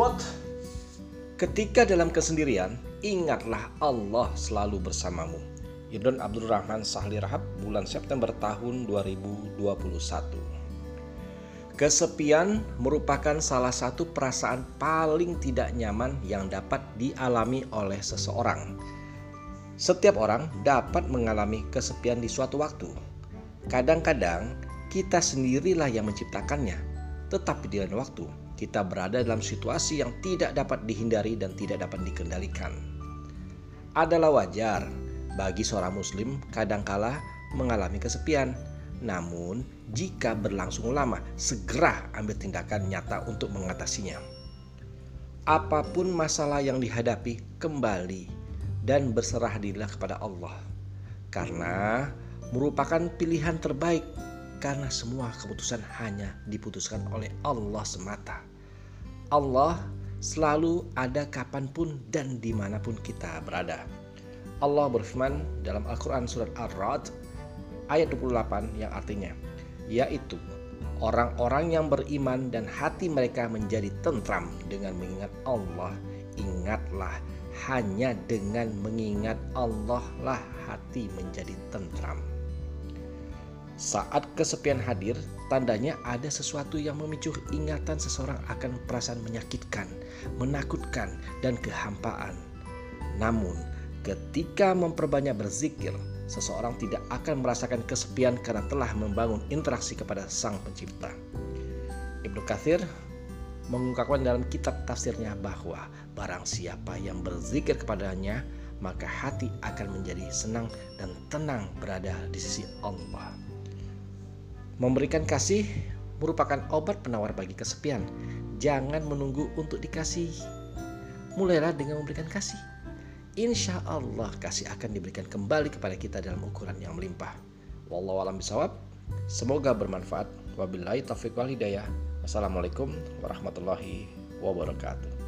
Quote, ketika dalam kesendirian, ingatlah Allah selalu bersamamu. Yudon Abdul Rahman Sahli Rahab, bulan September tahun 2021. Kesepian merupakan salah satu perasaan paling tidak nyaman yang dapat dialami oleh seseorang. Setiap orang dapat mengalami kesepian di suatu waktu. Kadang-kadang kita sendirilah yang menciptakannya, tetapi di lain waktu kita berada dalam situasi yang tidak dapat dihindari dan tidak dapat dikendalikan. Adalah wajar bagi seorang muslim kadangkala mengalami kesepian. Namun, jika berlangsung lama, segera ambil tindakan nyata untuk mengatasinya. Apa pun masalah yang dihadapi, kembali dan berserah dirilah kepada Allah. Karena merupakan pilihan terbaik karena semua keputusan hanya diputuskan oleh Allah semata. Allah selalu ada kapan pun dan di mana pun kita berada. Allah berfirman dalam Al-Quran surat Ar-Ra'd ayat 28 yang artinya yaitu orang-orang yang beriman dan hati mereka menjadi tentram dengan mengingat Allah ingatlah hanya dengan mengingat Allah lah hati menjadi tentram saat kesepian hadir, tandanya ada sesuatu yang memicu ingatan seseorang akan perasaan menyakitkan, menakutkan, dan kehampaan. Namun, ketika memperbanyak berzikir, seseorang tidak akan merasakan kesepian karena telah membangun interaksi kepada Sang Pencipta. Ibnu Kathir mengungkapkan dalam kitab tafsirnya bahwa barang siapa yang berzikir kepadanya, maka hati akan menjadi senang dan tenang berada di sisi Allah. Memberikan kasih merupakan obat penawar bagi kesepian. Jangan menunggu untuk dikasih. Mulailah dengan memberikan kasih. Insya Allah kasih akan diberikan kembali kepada kita dalam ukuran yang melimpah. Wallahu alam bisawab. Semoga bermanfaat. Wabillahi taufiq wal hidayah. Wassalamualaikum warahmatullahi wabarakatuh.